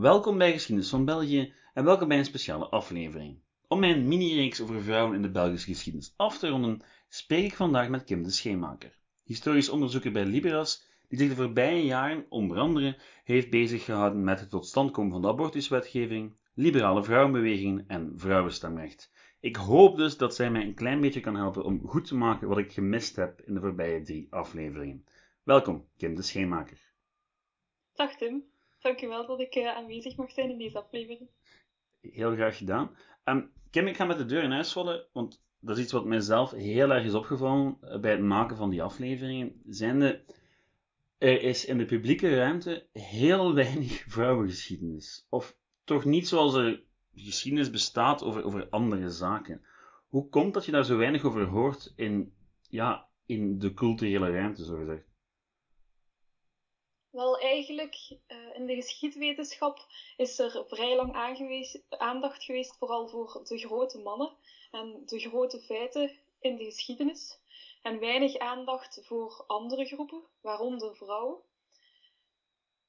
welkom bij Geschiedenis van België en welkom bij een speciale aflevering. Om mijn mini-reeks over vrouwen in de Belgische geschiedenis af te ronden, spreek ik vandaag met Kim de Scheenmaker, historisch onderzoeker bij Liberas, die zich de voorbije jaren onder andere heeft bezig gehouden met het tot stand komen van de abortuswetgeving, liberale vrouwenbewegingen en vrouwenstemrecht. Ik hoop dus dat zij mij een klein beetje kan helpen om goed te maken wat ik gemist heb in de voorbije drie afleveringen. Welkom, Kim de Scheenmaker. Dag Tim, dankjewel dat ik uh, aanwezig mag zijn in deze aflevering. Heel graag gedaan. Um, Kim, ik ga met de deur in huis vallen, want dat is iets wat mijzelf heel erg is opgevallen eh, bij het maken van die afleveringen. Zijnde, er is in de publieke ruimte heel weinig vrouwengeschiedenis. Of toch niet zoals er geschiedenis bestaat over, over andere zaken. Hoe komt dat je daar zo weinig over hoort in, ja, in de culturele ruimte, zo gezegd? Wel, eigenlijk uh, in de geschiedwetenschap is er vrij lang aandacht geweest vooral voor de grote mannen en de grote feiten in de geschiedenis. En weinig aandacht voor andere groepen, waaronder vrouwen.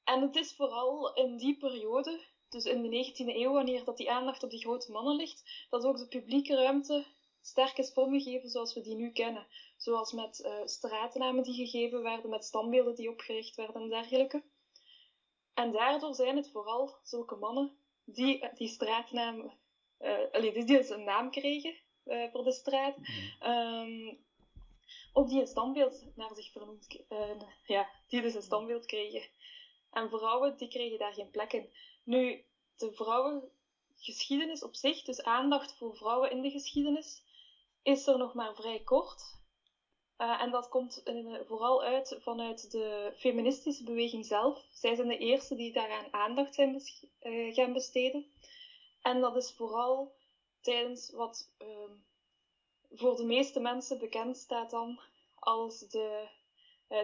En het is vooral in die periode dus in de 19e eeuw, wanneer dat die aandacht op die grote mannen ligt, dat ook de publieke ruimte sterk is vormgegeven zoals we die nu kennen. Zoals met uh, straatnamen die gegeven werden, met standbeelden die opgericht werden en dergelijke. En daardoor zijn het vooral zulke mannen die uh, die straatnaam, uh, allee, die dus een naam kregen voor de straat, um, ook die een standbeeld naar zich vernoemd, ja, die dus een standbeeld kregen. En vrouwen, die kregen daar geen plek in. Nu, de vrouwengeschiedenis op zich, dus aandacht voor vrouwen in de geschiedenis, is er nog maar vrij kort. Uh, en dat komt uh, vooral uit vanuit de feministische beweging zelf. Zij zijn de eerste die daaraan aandacht zijn bes uh, gaan besteden. En dat is vooral tijdens wat ehm, voor de meeste mensen bekend staat dan als de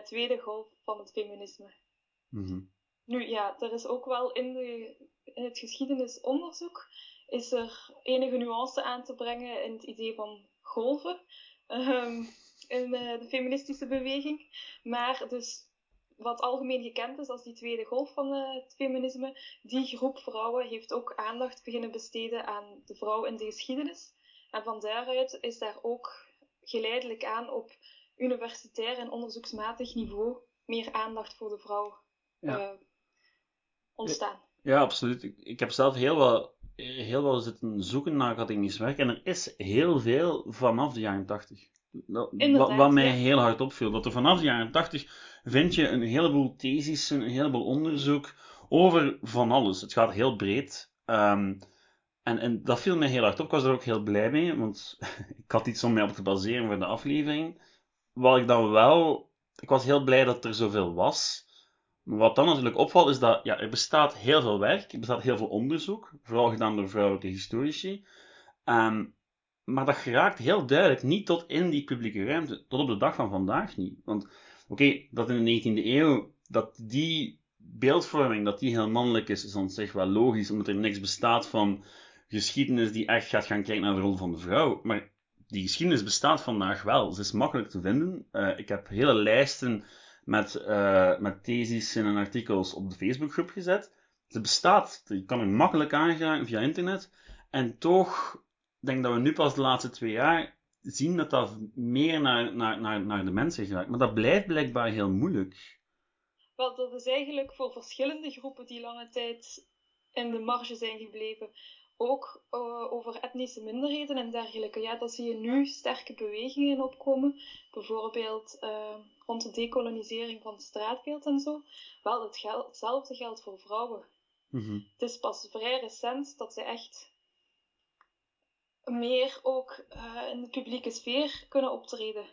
tweede golf van het feminisme. Mm -hmm. Nu ja, er is ook wel in, de, in het geschiedenisonderzoek is er enige nuance aan te brengen in het idee van golven um, in uh, de feministische beweging. Maar dus wat algemeen gekend is als die tweede golf van uh, het feminisme, die groep vrouwen heeft ook aandacht beginnen besteden aan de vrouw in de geschiedenis. En van daaruit is daar ook geleidelijk aan op universitair en onderzoeksmatig niveau meer aandacht voor de vrouw ja. uh, ontstaan. Ja, absoluut. Ik, ik heb zelf heel wat, heel wat zitten zoeken naar academisch werk en er is heel veel vanaf de jaren 80. wat, wat mij heel hard opviel, dat er vanaf de jaren 80 vind je een heleboel theses, een heleboel onderzoek over van alles. Het gaat heel breed. Um, en, en dat viel mij heel hard op. Ik was er ook heel blij mee, want ik had iets om mij op te baseren voor de aflevering. Wat ik dan wel... Ik was heel blij dat er zoveel was. Wat dan natuurlijk opvalt, is dat ja, er bestaat heel veel werk, er bestaat heel veel onderzoek, vooral gedaan door vrouwelijke historici. Um, maar dat geraakt heel duidelijk niet tot in die publieke ruimte, tot op de dag van vandaag niet. Want oké, dat in de 19e eeuw, dat die beeldvorming, dat die heel mannelijk is, is dan zich wel logisch, omdat er niks bestaat van geschiedenis die echt gaat gaan kijken naar de rol van de vrouw. Maar die geschiedenis bestaat vandaag wel. Ze is makkelijk te vinden. Uh, ik heb hele lijsten met, uh, met theses en artikels op de Facebookgroep gezet. Ze bestaat, je kan er makkelijk aangeraken via internet. En toch denk dat we nu pas de laatste twee jaar zien dat dat meer naar, naar, naar, naar de mensen gaat. Maar dat blijft blijkbaar heel moeilijk. Wel, dat is eigenlijk voor verschillende groepen die lange tijd in de marge zijn gebleven ook uh, over etnische minderheden en dergelijke. Ja, dat zie je nu sterke bewegingen opkomen. Bijvoorbeeld uh, rond de decolonisering van het straatbeeld en zo. Wel, het hetzelfde geldt voor vrouwen. Mm -hmm. Het is pas vrij recent dat ze echt meer ook uh, in de publieke sfeer kunnen optreden.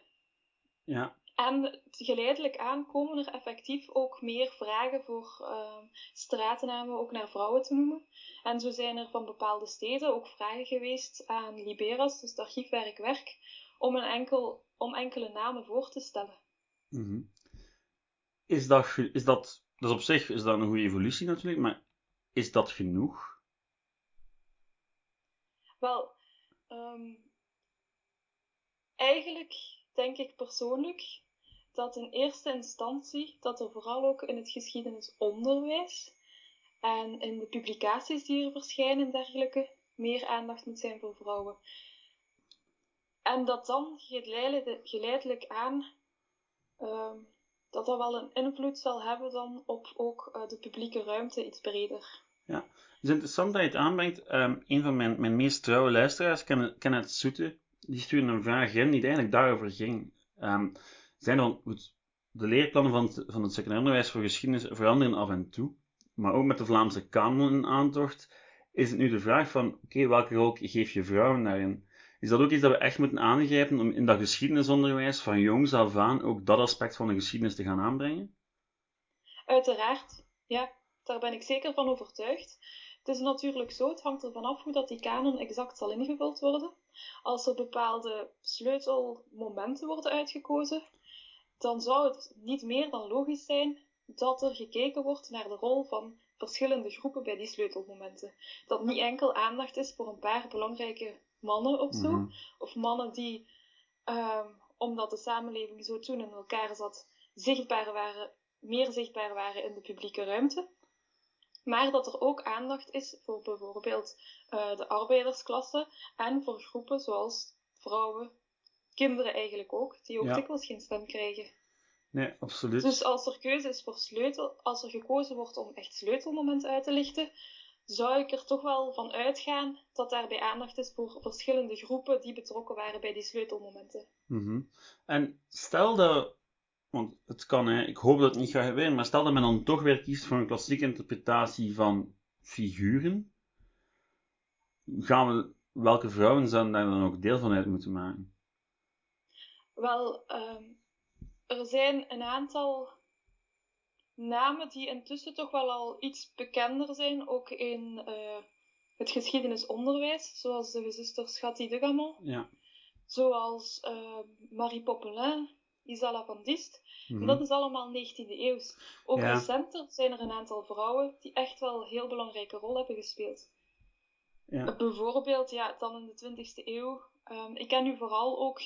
Ja. En geleidelijk aan komen er effectief ook meer vragen voor uh, stratennamen ook naar vrouwen te noemen. En zo zijn er van bepaalde steden ook vragen geweest aan Liberas, dus het archiefwerk Werk, om, een enkel, om enkele namen voor te stellen. Mm -hmm. Is dat, is dat, dus op zich is dat een goede evolutie natuurlijk, maar is dat genoeg? Wel, um, eigenlijk denk ik persoonlijk dat in eerste instantie, dat er vooral ook in het geschiedenisonderwijs en in de publicaties die er verschijnen en dergelijke meer aandacht moet zijn voor vrouwen. En dat dan geleidelijk aan dat dat wel een invloed zal hebben dan op ook uh, de publieke ruimte iets breder. Ja, het is interessant dat je het aanbrengt. Um, een van mijn, mijn meest trouwe luisteraars, Kenneth Soete, die stuurde een vraag in die eigenlijk daarover ging. Um, zijn dan, de leerplannen van het, van het secundair onderwijs voor geschiedenis veranderen af en toe, maar ook met de Vlaamse kanon in aantocht is het nu de vraag van, oké, welke rol geef je vrouwen daarin? Is dat ook iets dat we echt moeten aangrijpen om in dat geschiedenisonderwijs van jongs af aan ook dat aspect van de geschiedenis te gaan aanbrengen? Uiteraard, ja, daar ben ik zeker van overtuigd. Het is natuurlijk zo, het hangt ervan af hoe dat die kanon exact zal ingevuld worden. Als er bepaalde sleutelmomenten worden uitgekozen, dan zou het niet meer dan logisch zijn dat er gekeken wordt naar de rol van verschillende groepen bij die sleutelmomenten. Dat niet enkel aandacht is voor een paar belangrijke mannen of zo, mhm. of mannen die, um, omdat de samenleving zo toen in elkaar zat, zichtbaar waren, meer zichtbaar waren in de publieke ruimte. Maar dat er ook aandacht is voor bijvoorbeeld uh, de arbeidersklasse en voor groepen zoals vrouwen, kinderen eigenlijk ook, die ook dikwijls geen stem krijgen. Nee, absoluut. Dus als er keuze is voor sleutel, als er gekozen wordt om echt sleutelmomenten uit te lichten, zou ik er toch wel van uitgaan dat daarbij aandacht is voor verschillende groepen die betrokken waren bij die sleutelmomenten. Mm En stel dat, want het kan, hè, ik hoop dat het niet gaat gebeuren, maar stel dat men dan toch weer kiest voor een klassieke interpretatie van figuren, gaan we, welke vrouwen zouden daar dan ook deel van uit moeten maken? Wel, um, er zijn een aantal namen die intussen toch wel al iets bekender zijn, ook in uh, het geschiedenisonderwijs, zoals de gezusters Gatti de Gamon, ja. zoals uh, Marie Popelin, Isala van Dist. Mm -hmm. Dat is allemaal 19e eeuws. Ook ja. recenter zijn er een aantal vrouwen die echt wel een heel belangrijke rol hebben gespeeld. Ja. Bijvoorbeeld, ja, dan in de 20e eeuw. Um, ik ken nu vooral ook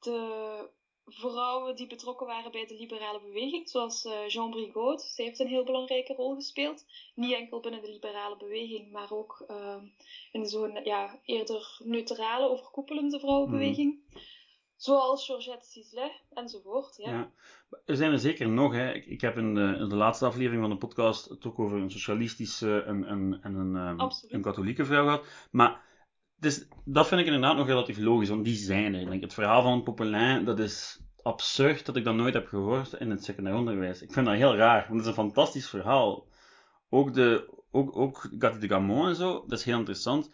de vrouwen die betrokken waren bij de liberale beweging, zoals uh, Jean Brigaud. Zij heeft een heel belangrijke rol gespeeld. Niet enkel binnen de liberale beweging, maar ook uh, in zo'n ja, eerder neutrale, overkoepelende vrouwenbeweging. Mm. Zoals Georgette Sisley enzovoort. Ja. ja. Er zijn er zeker nog. Hè. Ik, ik heb in de, in de, laatste aflevering van de podcast het ook over een socialistische en, en, en een, um, een katholieke vrouw gehad. Maar dus, dat vind ik inderdaad nog relatief logisch, want die zijn er. Denk, het verhaal van Popelin, dat is absurd dat ik dat nooit heb gehoord in het secundair onderwijs. Ik vind dat heel raar, want het is een fantastisch verhaal. Ook, de, ook, ook Gatti de Gamon en zo, dat is heel interessant.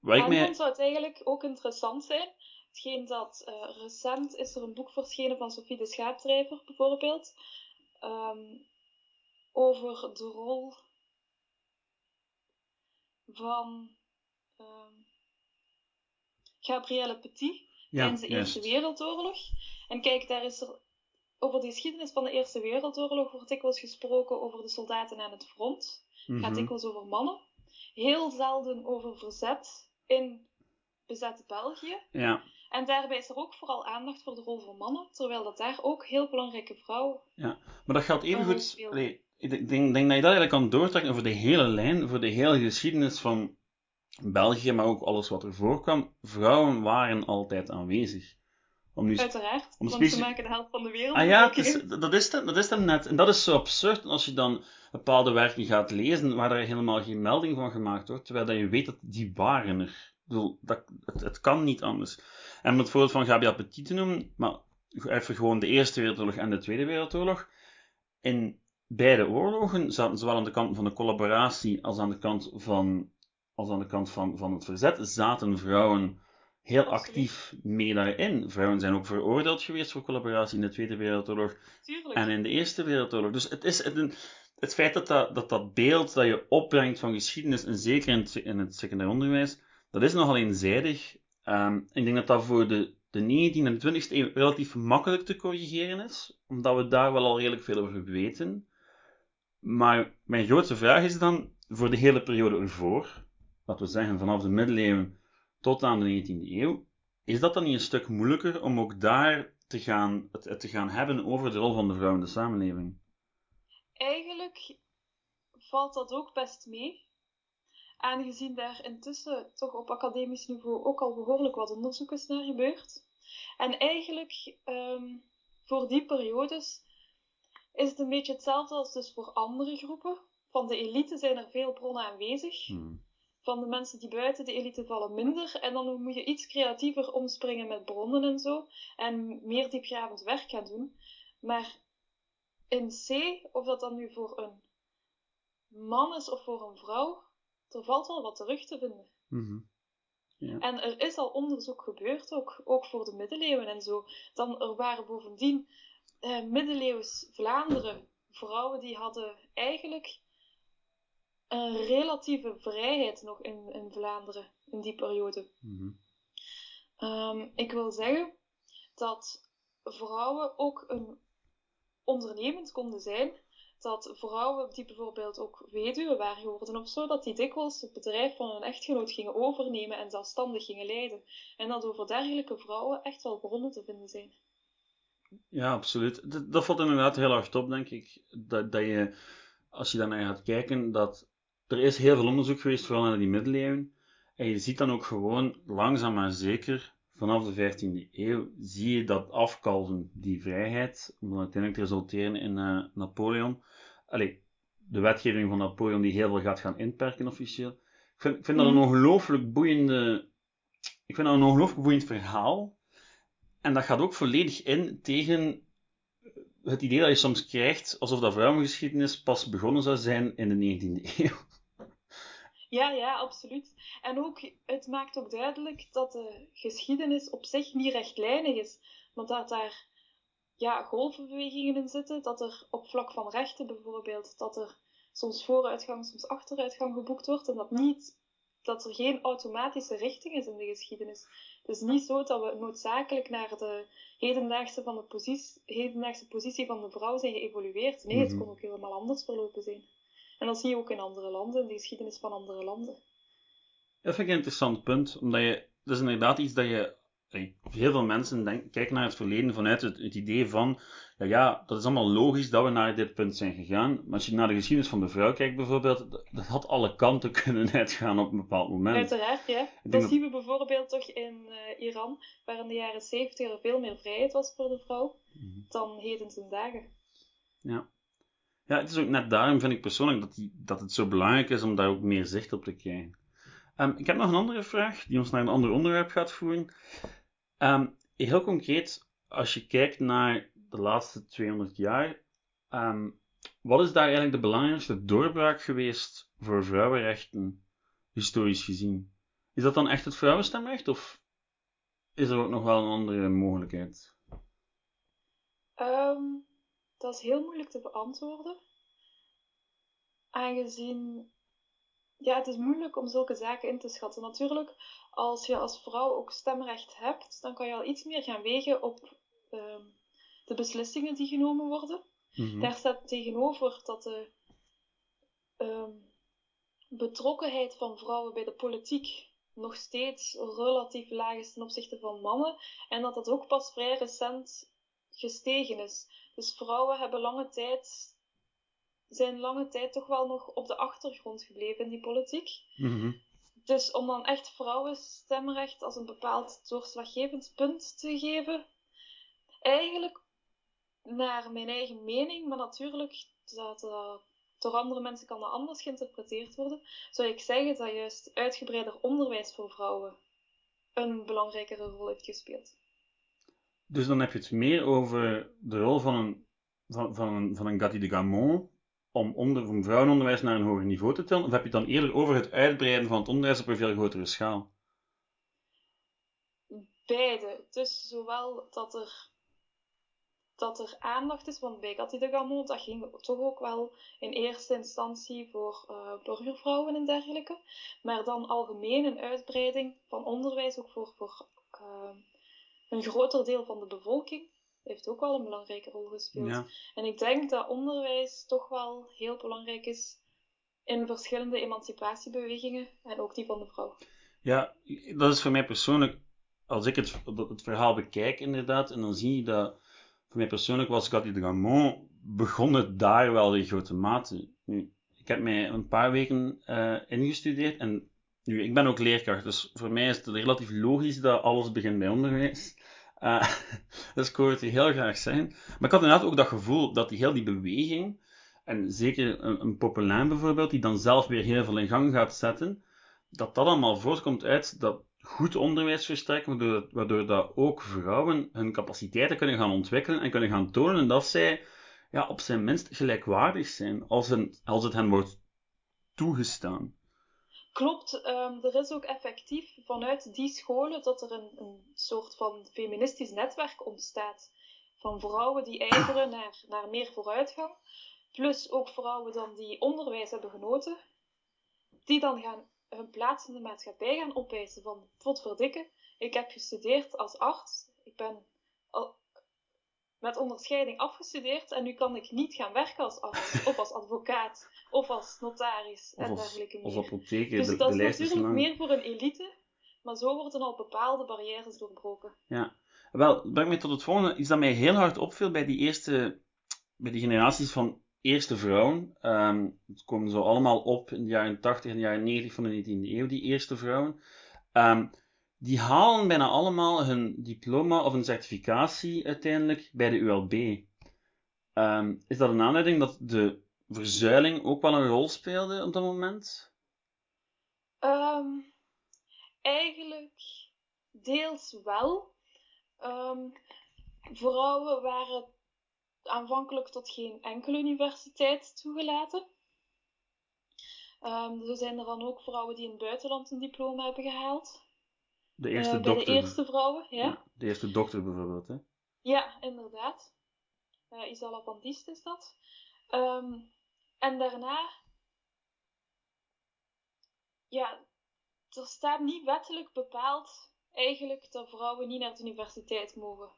Waar ik mij... zou het eigenlijk ook interessant zijn. Hetgeen dat uh, recent is er een boek verschenen van Sophie de Schaapdrijver, bijvoorbeeld, um, over de rol van um, Gabrielle Petit tijdens de Eerste Wereldoorlog. En kijk, daar is er over de geschiedenis van de Eerste Wereldoorlog wordt dikwijls gesproken over de soldaten aan het front. Mm -hmm. Gaat dikwijls over mannen. Heel zelden over verzet in bezette België. Ja. En daarbij is er ook vooral aandacht voor de rol van mannen, terwijl dat daar ook heel belangrijke vrouwen. Ja, maar dat geldt evengoed. Ik denk, denk, dat je dat eigenlijk kan doortrekken over de hele lijn, voor de hele geschiedenis van België, maar ook alles wat er voorkwam, vrouwen waren altijd aanwezig. Om nu, Uiteraard, om want ze maken de helft van de wereld. Ah ja, is, dat, is dat, dat is dan net. En dat is zo absurd als je dan bepaalde werken gaat lezen waar er helemaal geen melding van gemaakt wordt, terwijl dat je weet dat die waren er. Ik bedoel, dat, het, het kan niet anders. En om het voorbeeld van Gabriel Petit te noemen, maar even gewoon de Eerste Wereldoorlog en de Tweede Wereldoorlog. In beide oorlogen zaten zowel aan de kant van de collaboratie als aan de kant van als aan de kant van, van het verzet, zaten vrouwen heel actief mee daarin. Vrouwen zijn ook veroordeeld geweest voor collaboratie in de Tweede Wereldoorlog Tuurlijk. en in de Eerste Wereldoorlog. Dus het is het, het feit dat dat, dat dat beeld dat je opbrengt van geschiedenis, en zeker in het, in het secundair onderwijs, dat is nogal eenzijdig. Um, ik denk dat dat voor de, de 19e en de 20e eeuw relatief makkelijk te corrigeren is, omdat we daar wel al redelijk veel over weten. Maar mijn grootste vraag is dan, voor de hele periode ervoor, laten we zeggen vanaf de middeleeuwen tot aan de 19e eeuw, is dat dan niet een stuk moeilijker om ook daar te gaan, het, te gaan hebben over de rol van de vrouw in de samenleving? Eigenlijk valt dat ook best mee. Aangezien daar intussen toch op academisch niveau ook al behoorlijk wat onderzoek is naar gebeurd. En eigenlijk ehm, voor die periodes is het een beetje hetzelfde als dus voor andere groepen. Van de elite zijn er veel bronnen aanwezig. Hmm. Van de mensen die buiten de elite vallen minder. En dan moet je iets creatiever omspringen met bronnen en zo. En meer diepgravend werk gaan doen. Maar in C, of dat dan nu voor een man is of voor een vrouw, er valt wel wat terug te vinden. Mm ja. En er is al onderzoek gebeurd, ook, ook voor de middeleeuwen en zo. Dan, er waren bovendien eh, middeleeuws Vlaanderen vrouwen die hadden eigenlijk een relatieve vrijheid nog in, in Vlaanderen in die periode. Mm ik wil zeggen dat vrouwen ook een ondernemend konden zijn. Dat vrouwen die bijvoorbeeld ook weduwe waren geworden of zo, dat die dikwijls het bedrijf van hun echtgenoot gingen overnemen en zelfstandig gingen leiden. En dat over dergelijke vrouwen echt wel bronnen te vinden zijn. Ja, absoluut. Dat, dat valt inderdaad heel hard op, denk ik. Dat, dat je, als je daarnaar gaat kijken, dat er is heel veel onderzoek geweest, vooral naar die middeleeuwen. En je ziet dan ook gewoon, langzaam maar zeker, vanaf de 15e eeuw, zie je dat afkalven, die vrijheid, om dan uiteindelijk te resulteren in uh, Napoleon. Allee, de wetgeving van Napoleon die heel veel gaat gaan inperken officieel. Ik vind, ik vind dat een mhm. ongelooflijk boeiende... Ik vind dat een ongelooflijk boeiend verhaal. En dat gaat ook volledig in tegen het idee dat je soms krijgt alsof dat vrouwengeschiedenis pas begonnen zou zijn in de 19e eeuw. Ja, ja, absoluut. En ook, het maakt ook duidelijk dat de geschiedenis op zich niet rechtlijnig is. Want dat daar ja, golfbewegingen in zitten, dat er op vlak van rechten bijvoorbeeld, dat er soms vooruitgang, soms achteruitgang geboekt wordt en dat niet dat er geen automatische richting is in de geschiedenis. Het is niet zo dat we noodzakelijk naar de hedendaagse, van de positie, hedendaagse positie van de vrouw zijn geëvolueerd. Nee, het mhm. kon ook helemaal anders verlopen zijn. En dat zie je ook in andere landen, in de geschiedenis van andere landen. Dat vind ik een interessant punt, omdat je, dat is inderdaad iets dat je heel veel mensen denk, kijken naar het verleden vanuit het, het, idee van, ja, ja, dat is allemaal logisch dat we naar dit punt zijn gegaan. Maar als je naar de geschiedenis van de vrouw kijkt bijvoorbeeld, dat, had alle kanten kunnen uitgaan op een bepaald moment. Uiteraard, ja. Dat, zien we bijvoorbeeld toch in uh, Iran, waar in de jaren 70 er veel meer vrijheid was voor de vrouw mm dan heden ten dagen. Ja. Ja, het is ook net daarom vind ik persoonlijk dat, die, dat het zo belangrijk is om daar ook meer zicht op te krijgen. Um, ik heb nog een andere vraag die ons naar een ander onderwerp gaat voeren. Um, heel concreet, als je kijkt naar de laatste 200 jaar, um, wat is daar eigenlijk de belangrijkste doorbraak geweest voor vrouwenrechten, historisch gezien? Is dat dan echt het vrouwenstemrecht of is er ook nog wel een andere mogelijkheid? Dat is heel moeilijk te beantwoorden. Aangezien ja, het is moeilijk om zulke zaken in te schatten. Natuurlijk, als je als vrouw ook stemrecht hebt, dan kan je al iets meer gaan wegen op ehm, de beslissingen die genomen worden. Mhm. Daar staat tegenover dat de ehm, betrokkenheid van vrouwen bij de politiek nog steeds relatief laag is ten opzichte van mannen. En dat dat ook pas vrij recent gestegen is. Dus vrouwen hebben lange tijd zijn lange tijd toch wel nog op de achtergrond gebleven in die politiek. Mhm. Dus om dan echt vrouwenstemrecht als een bepaald doorslaggevend punt te geven, eigenlijk naar mijn eigen mening, maar natuurlijk dat uh, door andere mensen kan dat anders geïnterpreteerd worden, zou ik zeggen dat juist uitgebreider onderwijs voor vrouwen een belangrijkere rol heeft gespeeld. Dus dan heb je het meer over de rol van een, van, van een, van een Gatti de Gamon om, onder, om vrouwenonderwijs naar een hoger niveau te tillen? Of heb je het dan eerder over het uitbreiden van het onderwijs op een veel grotere schaal? Beide. Dus zowel dat er, dat er aandacht is, want bij Cathy de Gamont, dat ging toch ook wel in eerste instantie voor uh, burgervrouwen en dergelijke. Maar dan algemeen een uitbreiding van onderwijs ook voor, voor uh, een groter deel van de bevolking heeft ook wel een belangrijke rol gespeeld. En ik denk dat onderwijs toch wel heel belangrijk is in verschillende emancipatiebewegingen en ook die van de vrouw. Ja, dat is voor mij persoonlijk, als ik het, het verhaal bekijk inderdaad, en dan zie je dat voor mij persoonlijk was Cathy de begon het daar wel in grote mate. Nu, ik heb mij een paar weken uh, ingestudeerd en nu, ik ben ook leerkracht, dus voor mij is het relatief logisch dat alles begint bij onderwijs. Uh, dus ik hoor het heel graag zijn. Maar ik had inderdaad ook dat gevoel dat die heel die beweging, en zeker een, een Populain bijvoorbeeld, die dan zelf weer heel veel in gang gaat zetten, dat dat allemaal voortkomt uit dat goed onderwijs versterken, waardoor, waardoor dat ook vrouwen hun capaciteiten kunnen gaan ontwikkelen en kunnen gaan tonen dat zij ja, op zijn minst gelijkwaardig zijn als, een, als het hen wordt toegestaan. Klopt, um, er is ook effectief vanuit die scholen dat er een, een soort van feministisch netwerk ontstaat. Van vrouwen die ijveren naar, naar meer vooruitgang. Plus ook vrouwen dan die onderwijs hebben genoten. Die dan gaan hun plaats in de maatschappij gaan opwijzen. Van, verdikken, ik heb gestudeerd als arts. Ik ben met onderscheiding afgestudeerd en nu kan ik niet gaan werken als arts of als advocaat of als notaris en dergelijke meer. Als apotheker, dus dat is natuurlijk meer voor een elite, maar zo worden al bepaalde barrières doorbroken. Ja, wel, breng mij tot het volgende. Iets dat mij heel hard opviel bij die eerste, bij die generaties van eerste vrouwen. Um, het komen zo allemaal op in de jaren 80 en de jaren 90 van de 19e eeuw, die eerste vrouwen. Um, die halen bijna allemaal hun diploma of een certificatie uiteindelijk bij de ULB. Um, is dat een aanleiding dat de verzuiling ook wel een rol speelde op dat moment? Um, eigenlijk deels wel. Um, vrouwen waren aanvankelijk tot geen enkele universiteit toegelaten. Er zijn er dan ook vrouwen die in het buitenland een diploma hebben gehaald. De eerste uh, dokter. de eerste vrouwen, ja. ja. De eerste dokter bijvoorbeeld, hè? Ja, inderdaad. Uh, Isala van Diest is dat. Um, en daarna, ja, er staat niet wettelijk bepaald eigenlijk dat vrouwen niet naar de universiteit mogen.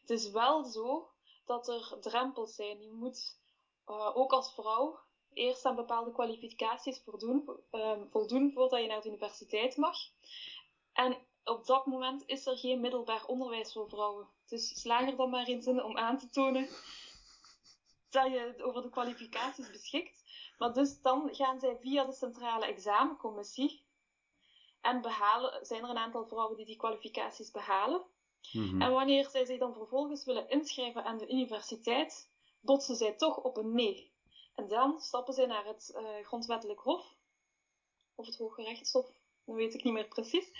Het is wel zo dat er drempels zijn. Je moet uh, ook als vrouw eerst aan bepaalde kwalificaties voldoen, um, voldoen voordat je naar de universiteit mag. En op dat moment is er geen middelbaar onderwijs voor vrouwen. Dus slaag er dan maar eens in om aan te tonen dat je over de kwalificaties beschikt. Maar dus dan gaan zij via de centrale examencommissie en behalen, zijn er een aantal vrouwen die die kwalificaties behalen. Mhm. En wanneer zij zich dan vervolgens willen inschrijven aan de universiteit, botsen zij toch op een nee. En dan stappen zij naar het uh, grondwettelijk hof, of het Hoge Rechtshof, dat weet ik niet meer precies.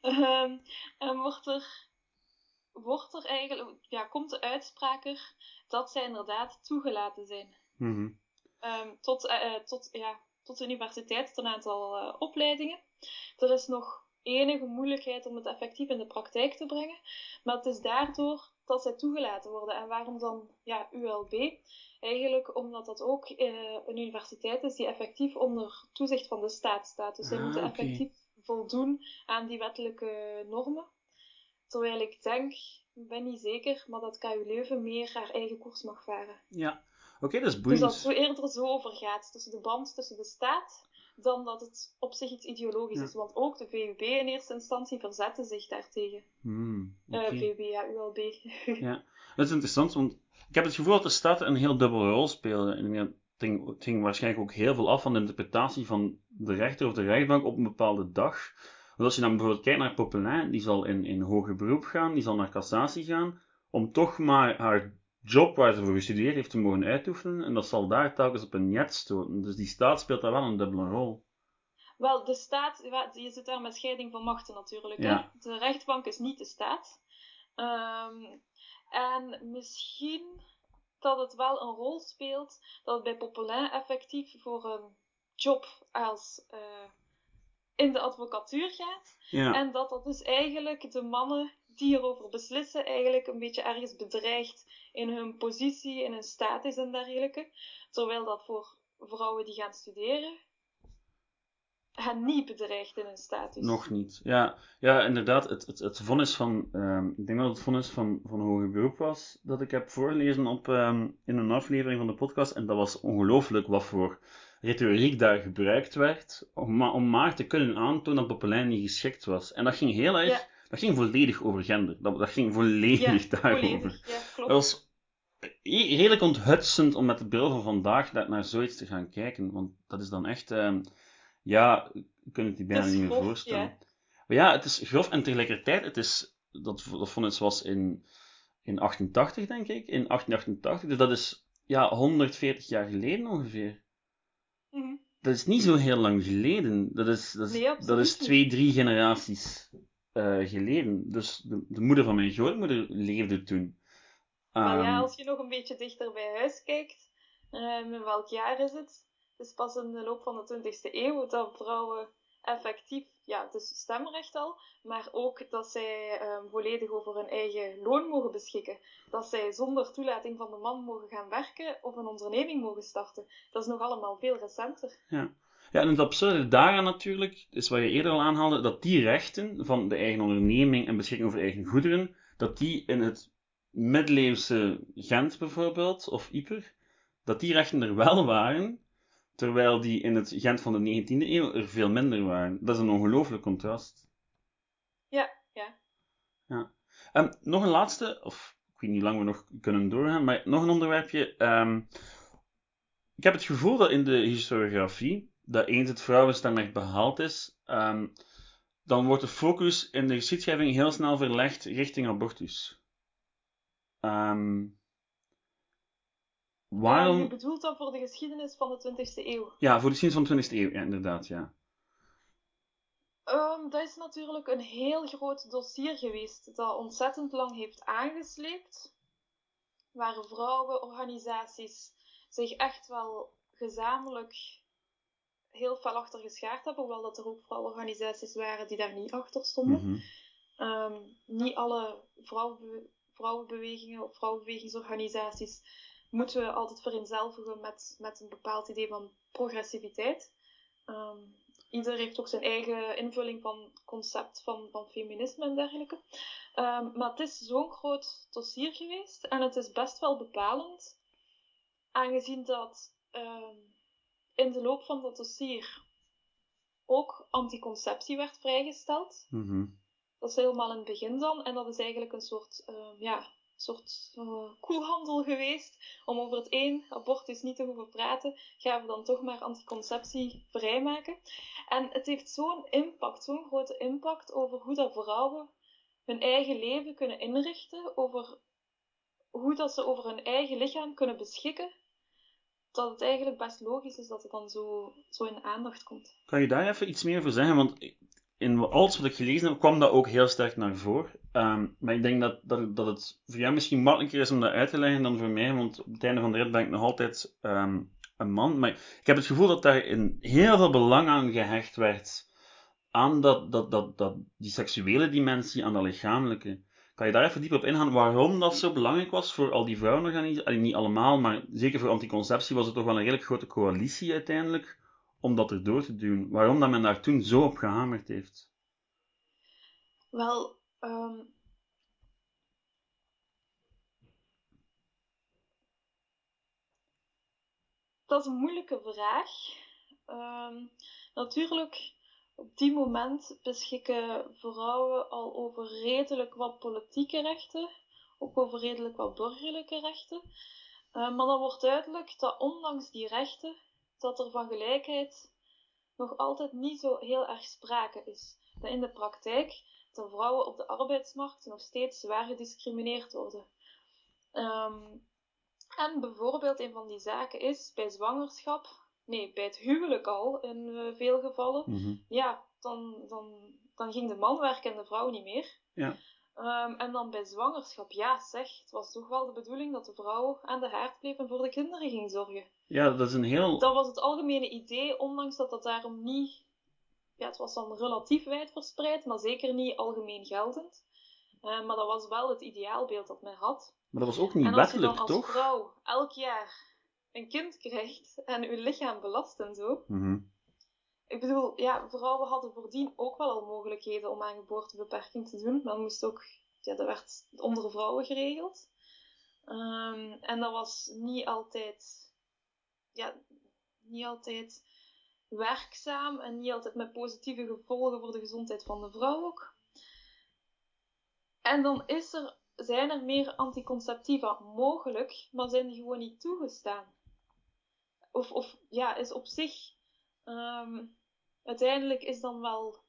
Um, en wordt er, wordt er eigenlijk, ja, komt de uitspraak er dat zij inderdaad toegelaten zijn. Mhm. um, tot, uh, tot, ja, tot de universiteit, tot een aantal uh, opleidingen. Er is nog enige moeilijkheid om het effectief in de praktijk te brengen, maar het is daardoor dat zij toegelaten worden. En waarom dan ja, ULB? Eigenlijk omdat dat ook uh, een universiteit is die effectief onder toezicht van de staat staat. Dus zij ah, moeten effectief voldoen aan die wettelijke normen. Terwijl ik denk, ik ben niet zeker, maar dat KU Leuven meer haar eigen koers mag varen. Ja, oké, dat is boeiend. Dus dat het zo eerder zo overgaat, tussen de band tussen de staat, dan dat het op zich iets ideologisch is. Want ook de VUB in eerste instantie verzette zich daartegen. Hmm, okay. uh, VUB, ja, ULB. ja, dat is interessant, want ik heb het gevoel dat de staat een heel dubbele rol speelde. Het ging, ging waarschijnlijk ook heel veel af van de interpretatie van de rechter of de rechtbank op een bepaalde dag. Want als je dan bijvoorbeeld kijkt naar Popelin, die zal in, in hoger beroep gaan, die zal naar cassatie gaan, om toch maar haar job waar ze voor gestudeerd heeft te mogen uitoefenen. En dat zal daar telkens op een net stoten. Dus die staat speelt daar wel een dubbele rol. Wel, de staat, je zit daar met scheiding van machten natuurlijk. Hè? De rechtbank is niet de staat. Um, en misschien dat het wel een rol speelt dat het bij Popelin effectief voor een job als uh, in de advocatuur gaat. Ja. En dat dat dus eigenlijk de mannen die erover beslissen, eigenlijk een beetje ergens bedreigt in hun positie, in hun status en dergelijke. Terwijl dat voor vrouwen die gaan studeren, hen niet bedreigt in hun status. Nog niet. Ja, ja inderdaad. Het, het, het vonnis van, um, ik denk dat het vonnis van, van hoger beroep was, dat ik heb voorgelezen op, um, in een aflevering van de podcast. En dat was ongelooflijk wat voor retoriek daar gebruikt werd, om, om maar te kunnen aantonen dat Popelijn niet geschikt was. En dat ging heel erg, dat ging volledig over gender. Dat, dat ging volledig ja, daarover. Volledig, ja, klopt. Dat was redelijk onthutsend om met de bril van vandaag naar zoiets te gaan kijken. Want dat is dan echt, uh, ja, je kunt het je bijna niet meer voorstellen. Maar ja, het is grof en tegelijkertijd, het is, dat, dat vonnis was in, in 88, denk ik, in 1888. Dus dat is, ja, 140 jaar geleden ongeveer. Mhm. Dat is niet zo heel lang geleden. Dat is, dat is, dat is twee, drie generaties uh, geleden. Dus de, de, moeder van mijn grootmoeder leefde toen. Maar ja, als je nog een beetje dichter bij huis kijkt, um, in welk jaar is het? Het is pas in de loop van de 20e eeuw dat vrouwen effectief, ja, dus stemrecht al, maar ook dat zij um, volledig over hun eigen loon mogen beschikken. Dat zij zonder toelating van de man mogen gaan werken of een onderneming mogen starten. Dat is nog allemaal veel recenter. Ja. Ja, en het absurde daaraan natuurlijk, is wat je eerder al aanhaalde, dat die rechten van de eigen onderneming en beschikking over eigen goederen, dat die in het middeleeuwse Gent bijvoorbeeld, of Yper, dat die rechten er wel waren, terwijl die in het Gent van de 19e eeuw er veel minder waren. Dat is een ongelooflijk contrast. Ja, ja. ja. Um, nog een laatste, of ik weet niet hoe lang we nog kunnen doorgaan, maar nog een onderwerpje. Um, ik heb het gevoel dat in de historiografie, dat eens het vrouwenstemrecht behaald is, um, dan wordt de focus in de geschiedschrijving heel snel verlegd richting abortus. Um, waarom... Ja, je bedoelt dat voor de geschiedenis van de 20e eeuw? Ja, voor de geschiedenis van de 20e eeuw, ja, inderdaad, ja. Um, dat is natuurlijk een heel groot dossier geweest dat ontzettend lang heeft aangesleept. Waar vrouwenorganisaties zich echt wel gezamenlijk heel fel achter geschaard hebben, hoewel dat er ook vrouwenorganisaties waren die daar niet achter stonden. Mm -hmm. niet alle vrouwen vrouwenbewegingen of vrouwenbewegingsorganisaties moeten we altijd vereenzelvigen met, met een bepaald idee van progressiviteit. Um, ieder heeft ook zijn eigen invulling van concept van, van feminisme en dergelijke. Um, maar het is zo'n groot dossier geweest en het is best wel bepalend, aangezien dat um, in de loop van dat dossier ook anticonceptie werd vrijgesteld. Mm dat is helemaal in het begin dan. En dat is eigenlijk een soort, ja, soort uh, koelhandel geweest. Om over het een abortus niet te hoeven praten, gaan we dan toch maar anticonceptie vrijmaken. En het heeft zo'n impact, zo'n grote impact over hoe dat vrouwen hun eigen leven kunnen inrichten. Over hoe dat ze over hun eigen lichaam kunnen beschikken dat het eigenlijk best logisch is dat het dan zo, zo in aandacht komt. Kan je daar even iets meer over zeggen? Want in alles wat ik gelezen heb, kwam dat ook heel sterk naar voren. Ehm, maar ik denk dat, dat, dat het voor jou misschien makkelijker is om dat uit te leggen dan voor mij, want op het einde van de rit ben ik nog altijd ehm, een man. Maar ik heb het gevoel dat daar in heel veel belang aan gehecht werd. Aan dat, dat, dat, die seksuele dimensie, aan dat lichamelijke. Kan je daar even diep op ingaan waarom dat zo belangrijk was voor al die vrouwenorganisaties? Niet allemaal, maar zeker voor anticonceptie was het toch wel een redelijk grote coalitie uiteindelijk om dat erdoor te doen. Waarom dat men daar toen zo op gehamerd heeft? Wel, um... dat is een moeilijke vraag. Um, natuurlijk, op die moment beschikken vrouwen al over redelijk wat politieke rechten, ook over redelijk wat burgerlijke rechten. Uh, maar dan wordt duidelijk dat ondanks die rechten dat er van gelijkheid nog altijd niet zo heel erg sprake is. Dat in de praktijk de vrouwen op de arbeidsmarkt nog steeds zwaar gediscrimineerd worden. Um, en bijvoorbeeld een van die zaken is bij zwangerschap, nee, bij het huwelijk al in uh, veel gevallen, mhm. ja, dan, dan, dan ging de man werken en de vrouw niet meer. Ja. Um, en dan bij zwangerschap, ja zeg, het was toch wel de bedoeling dat de vrouw aan de haard bleef en voor de kinderen ging zorgen. Ja, dat is een heel... Dat was het algemene idee, ondanks dat dat daarom niet... Ja, het was dan relatief wijd verspreid, maar zeker niet algemeen geldend. Uh, maar dat was wel het ideaalbeeld dat men had. Maar dat was ook niet wettelijk, toch? als je dan als vrouw elk jaar een kind krijgt en je lichaam belast en zo... Mm ik bedoel, ja, vrouwen hadden voordien ook wel al mogelijkheden om aan geboortebeperking te doen. Maar moest ook, ja, dat werd onder vrouwen geregeld. Um, en dat was niet altijd, ja, niet altijd werkzaam en niet altijd met positieve gevolgen voor de gezondheid van de vrouw ook. En dan is er zijn er meer anticonceptiva mogelijk, maar zijn die gewoon niet toegestaan. Of, of ja, is op zich, ehm, uiteindelijk is dan wel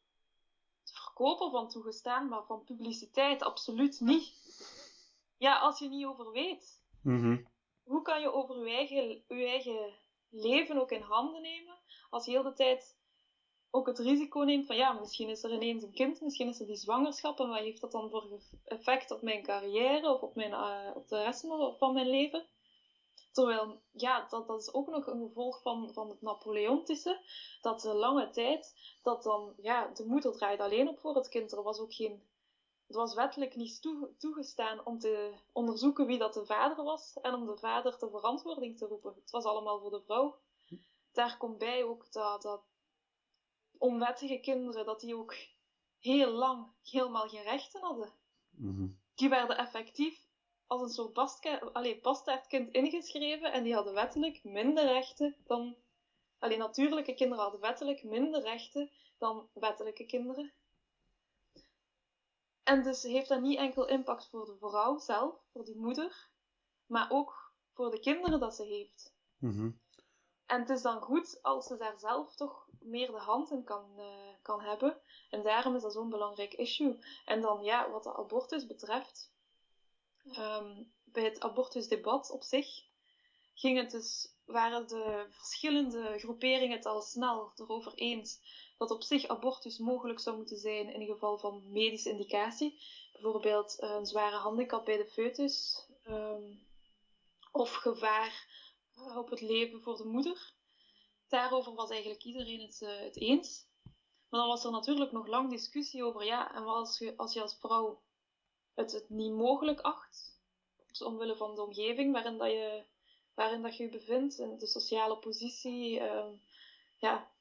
het verkopen van toegestaan, maar van publiciteit absoluut niet. Ja, als je niet over weet. Mhm. Hoe kan je over je eigen, leven ook in handen nemen als je heel de tijd ook het risico neemt van ja, misschien is er ineens een kind, misschien is er die zwangerschap en wat heeft dat dan voor effect op mijn carrière of op, mijn, uh, op de rest van mijn leven? Terwijl, ja, dat, dat is ook nog een gevolg van, van het Napoleontische, dat de lange tijd, dat dan, ja, de moeder draait alleen op voor het kind. Er was ook geen, het was wettelijk niet toegestaan om te onderzoeken wie dat de vader was en om de vader ter verantwoording te roepen. Het was allemaal voor de vrouw. Daar komt bij ook dat, dat onwettige kinderen, dat die ook heel lang helemaal geen rechten hadden. Mhm. Die werden effectief als een soort bastaardkind ingeschreven en die hadden wettelijk minder rechten dan... Alleen natuurlijke kinderen hadden wettelijk minder rechten dan wettelijke kinderen. En dus heeft dat niet enkel impact voor de vrouw zelf, voor die moeder, maar ook voor de kinderen dat ze heeft. Mhm. En het is dan goed als ze daar zelf toch meer de hand in kan, uh, kan hebben. En daarom is dat zo'n belangrijk issue. En dan, ja, wat de abortus betreft, um, bij het abortusdebat op zich, ging het dus, waren de verschillende groeperingen het al snel erover eens dat op zich abortus mogelijk zou moeten zijn in geval van medische indicatie. Bijvoorbeeld een zware handicap bij de foetus, um, of gevaar op het leven voor de moeder. Daarover was eigenlijk iedereen het, uh, het eens. Maar dan was er natuurlijk nog lang discussie over, ja, en wat als je als, vrouw het, het niet mogelijk acht, dus omwille van de omgeving waarin, dat je, waarin dat je je bevindt, en de sociale positie, uh, ja,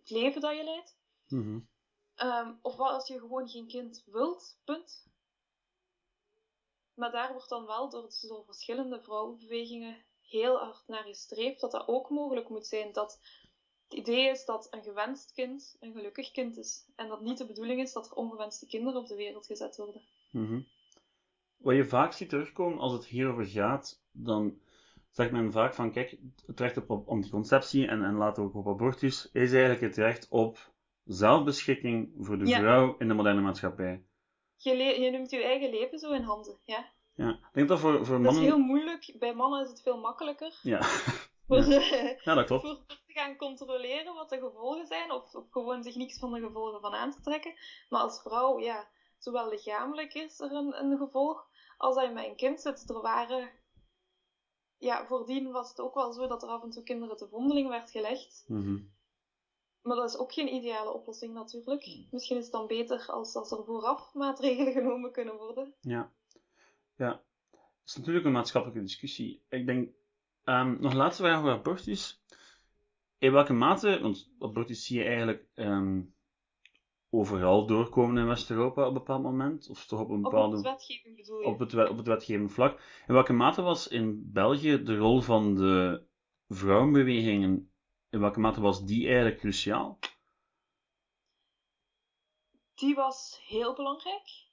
het leven dat je leidt. Mm um, of wat als je gewoon geen kind wilt, punt. Maar daar wordt dan wel door, door verschillende vrouwenbewegingen heel hard naar gestreefd dat dat ook mogelijk moet zijn. Dat het idee is dat een gewenst kind een gelukkig kind is. En dat niet de bedoeling is dat er ongewenste kinderen op de wereld gezet worden. Mm Wat je vaak ziet terugkomen als het hierover gaat, dan zegt men vaak van, kijk, het recht op anticonceptie en, en later ook op abortus is eigenlijk het recht op zelfbeschikking voor de vrouw in de moderne maatschappij. Je, je neemt je eigen leven zo in handen, ja. Ja, ik denk dat voor, voor mannen... Dat is heel moeilijk. Bij mannen is het veel makkelijker. Ja. Voor, ja. ja, dat klopt. Voor te gaan controleren wat de gevolgen zijn, of, of, gewoon zich niks van de gevolgen van aan te trekken. Maar als vrouw, ja, zowel lichamelijk is er een, een gevolg, als dat je met een kind zit. Er waren... Ja, voordien was het ook wel zo dat er af en toe kinderen te vondeling werd gelegd. Mm Maar dat is ook geen ideale oplossing natuurlijk. Misschien is het dan beter als, als er vooraf maatregelen genomen kunnen worden. Ja. Ja, het is natuurlijk een maatschappelijke discussie. Ik denk, um, nog laatste vraag over abortus. In welke mate, want abortus zie je eigenlijk um, overal doorkomen in West-Europa op een bepaald moment, of toch op een bepaalde... Op het wetgeving bedoel je? Op het, op het wetgevend vlak. In welke mate was in België de rol van de vrouwenbewegingen, in welke mate was die eigenlijk cruciaal? Die was heel belangrijk.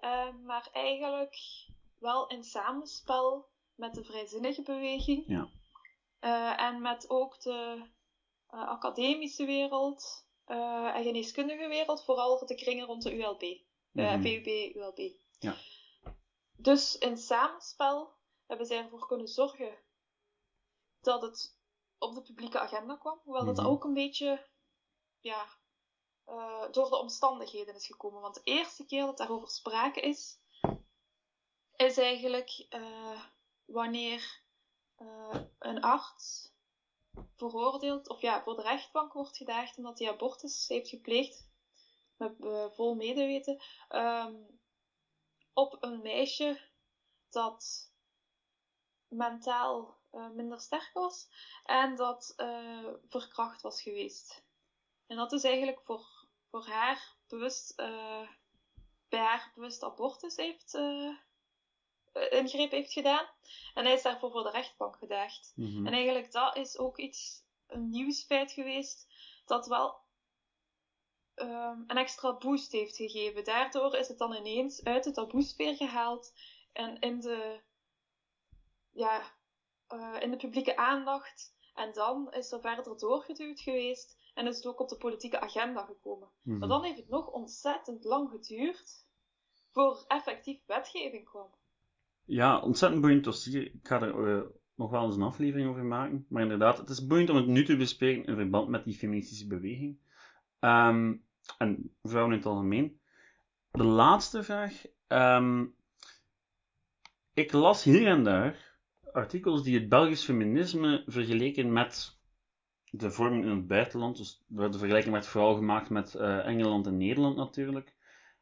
Uh, maar eigenlijk wel in samenspel met de vrijzinnige beweging. Ja. Uh, en met ook de uh, academische wereld uh, en geneeskundige wereld, vooral de kringen rond de ULB. Mm -hmm. VUB, ULB. Ja. Dus in samenspel hebben zij ervoor kunnen zorgen dat het op de publieke agenda kwam. Hoewel mm -hmm. dat ook een beetje ja, door de omstandigheden is gekomen. Want de eerste keer dat daarover sprake is, is eigenlijk uh, wanneer uh, een arts veroordeeld, of ja, voor de rechtbank wordt gedaagd omdat hij abortus heeft gepleegd, met uh, vol medeweten, um, op een meisje dat mentaal minder sterk was en dat verkracht was geweest. En dat is eigenlijk voor, voor haar bewust, bij haar bewust abortus heeft ingreep heeft gedaan. En hij is daarvoor voor de rechtbank gedaagd. Mm -hmm. En eigenlijk dat is ook iets, een nieuwsfeit geweest, dat wel um, een extra boost heeft gegeven. Daardoor is het dan ineens uit de taboesfeer gehaald en in de, ja, uh, in de publieke aandacht. En dan is er verder doorgeduwd geweest en is het ook op de politieke agenda gekomen. Maar mhm. dan heeft het nog ontzettend lang geduurd voor effectief wetgeving kwam. Ja, ontzettend boeiend dossier. Ik ga er uh, nog wel eens een aflevering over maken. Maar inderdaad, het is boeiend om het nu te bespreken in verband met die feministische beweging. Um, en vrouwen in het algemeen. De laatste vraag. Um, ik las hier en daar artikels die het Belgisch feminisme vergeleken met de vorming in het buitenland. Dus de vergelijking werd vooral gemaakt met uh, Engeland en Nederland natuurlijk.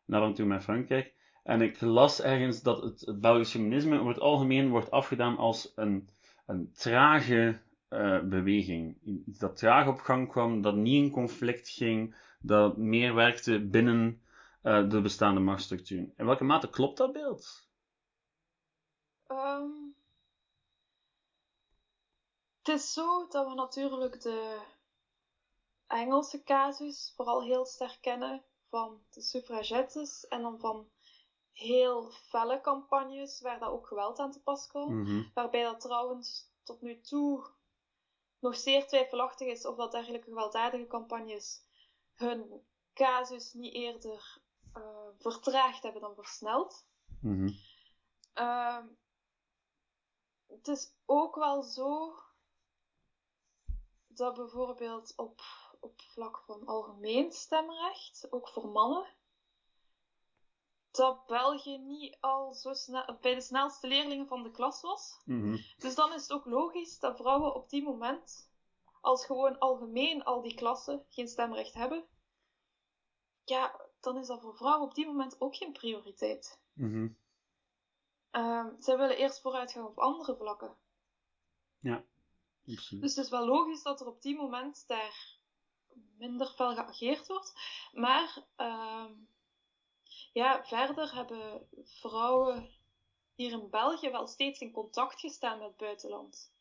Af en toe met Frankrijk. En ik las ergens dat het, Belgisch feminisme over het algemeen wordt afgedaan als een, een trage uh, beweging. Iets dat traag op gang kwam, dat niet in conflict ging, dat meer werkte binnen uh, de bestaande machtsstructuur. In welke mate klopt dat beeld? Um, het is zo dat we natuurlijk de Engelse casus vooral heel sterk kennen van de suffragettes en dan van heel felle campagnes waar dat ook geweld aan te pas kwam. Mhm. Waarbij dat trouwens tot nu toe nog zeer twijfelachtig is of dat dergelijke gewelddadige campagnes hun casus niet eerder uh, vertraagd hebben dan versneld. Mm het is ook wel zo dat bijvoorbeeld op, op vlak van algemeen stemrecht, ook voor mannen, dat België niet al zo snel bij de snelste leerlingen van de klas was. Mhm. Dus dan is het ook logisch dat vrouwen op die moment, als gewoon algemeen al die klassen geen stemrecht hebben, ja, dan is dat voor vrouwen op die moment ook geen prioriteit. Mm zij willen eerst vooruit gaan op andere vlakken. Ja, misschien. Dus het is wel logisch dat er op die moment daar minder fel geageerd wordt. Maar uh, ja, verder hebben vrouwen hier in België wel steeds in contact gestaan met het buitenland.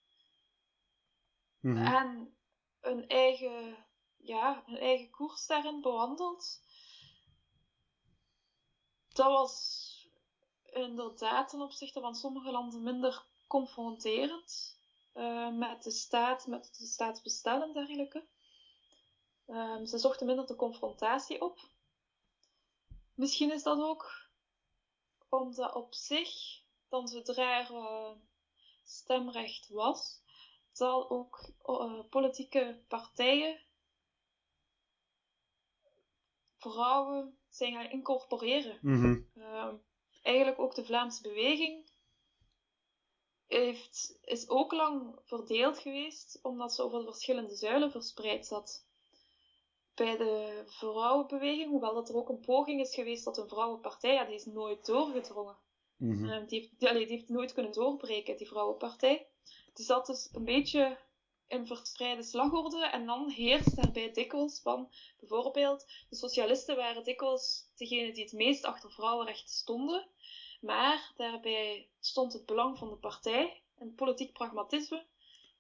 Mm -hmm. En een eigen, ja, een eigen koers daarin bewandeld. Dat was inderdaad ten opzichte van sommige landen minder confronterend uh, met de staat, met de staatsbestel en dergelijke. Um, ze zochten minder de confrontatie op. Misschien is dat ook omdat op zich, dan zodra er uh, stemrecht was, dat ook uh, politieke partijen vrouwen zijn gaan incorporeren. Mm -hmm eigenlijk ook de Vlaamse beweging heeft, is ook lang verdeeld geweest, omdat ze over de verschillende zuilen verspreid zat. Bij de vrouwenbeweging, hoewel dat er ook een poging is geweest tot een vrouwenpartij, ja, die is nooit doorgedrongen. Mm die, heeft, die, die, heeft nooit kunnen doorbreken, die vrouwenpartij. Die zat dus een beetje in verspreide slagorde en dan heerst daarbij dikwijls van, bijvoorbeeld, de socialisten waren dikwijls degene die het meest achter vrouwenrechten stonden, maar daarbij stond het belang van de partij en politiek pragmatisme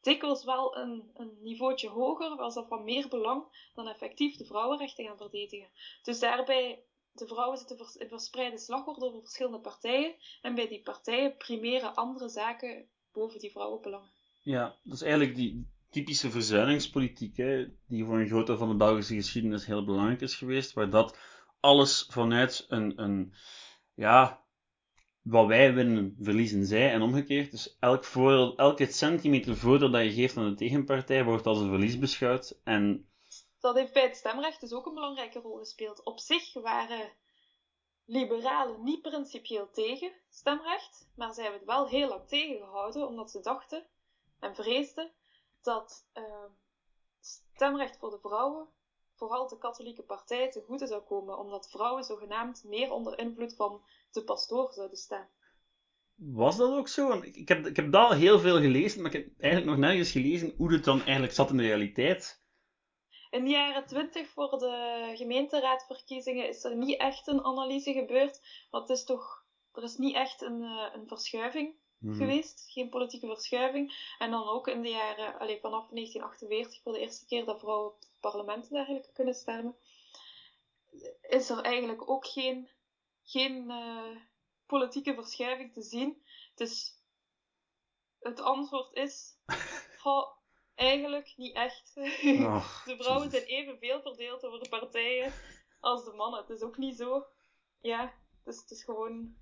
dikwijls wel een, een niveautje hoger, was dat van meer belang dan effectief de vrouwenrechten gaan verdedigen. Dus daarbij, de vrouwen zitten in verspreide slagorde over verschillende partijen en bij die partijen primeren andere zaken boven die vrouwenbelangen. Ja, dat is eigenlijk die, typische verzuilingspolitiek, hè, die voor een groot deel van de Belgische geschiedenis heel belangrijk is geweest, waar dat alles vanuit een, een ja, wat wij winnen, verliezen zij en omgekeerd. Dus elk voordeel, elke centimeter voordeel dat je geeft aan de tegenpartij wordt als een verlies beschouwd. En... Dat heeft bij het stemrecht dus ook een belangrijke rol gespeeld. Op zich waren liberalen niet principieel tegen stemrecht, maar zij hebben het wel heel lang tegengehouden, omdat ze dachten en vreesden dat uh, stemrecht voor de vrouwen vooral de katholieke partij te goede zou komen, omdat vrouwen zogenaamd meer onder invloed van de pastoor zouden staan. Was dat ook zo? Ik heb, ik heb dat heel veel gelezen, maar ik heb eigenlijk nog nergens gelezen hoe het dan eigenlijk zat in de realiteit. In de jaren twintig voor de gemeenteraadverkiezingen is er niet echt een analyse gebeurd, want het is toch, er is niet echt een, eh, een verschuiving Mhm. geweest, geen politieke verschuiving. En dan ook in de jaren, allez, vanaf 1948, voor de eerste keer dat vrouwen op het parlement en dergelijke kunnen stemmen, is er eigenlijk ook geen, geen uh, politieke verschuiving te zien. Dus het antwoord is... eigenlijk niet echt. de vrouwen zijn evenveel verdeeld over de partijen als de mannen. Het is ook niet zo. Ja, dus het is gewoon...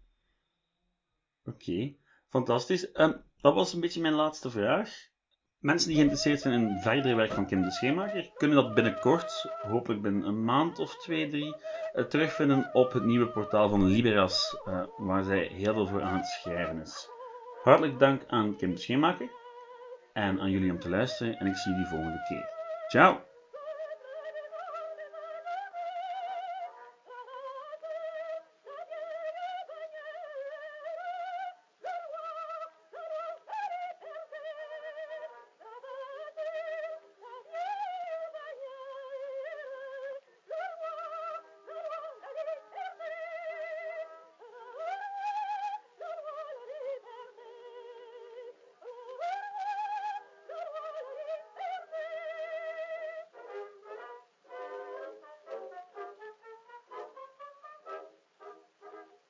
Oké, fantastisch. Um, dat was een beetje mijn laatste vraag. Mensen die geïnteresseerd zijn in verder werk van Kim de Schemaker, kunnen dat binnenkort, hopelijk binnen een maand of twee, drie, uh, terugvinden op het nieuwe portaal van Liberas, uh, waar zij heel veel voor aan het schrijven is. Hartelijk dank aan Kim de Schemaker en aan jullie om te luisteren en ik zie jullie volgende keer. Ciao!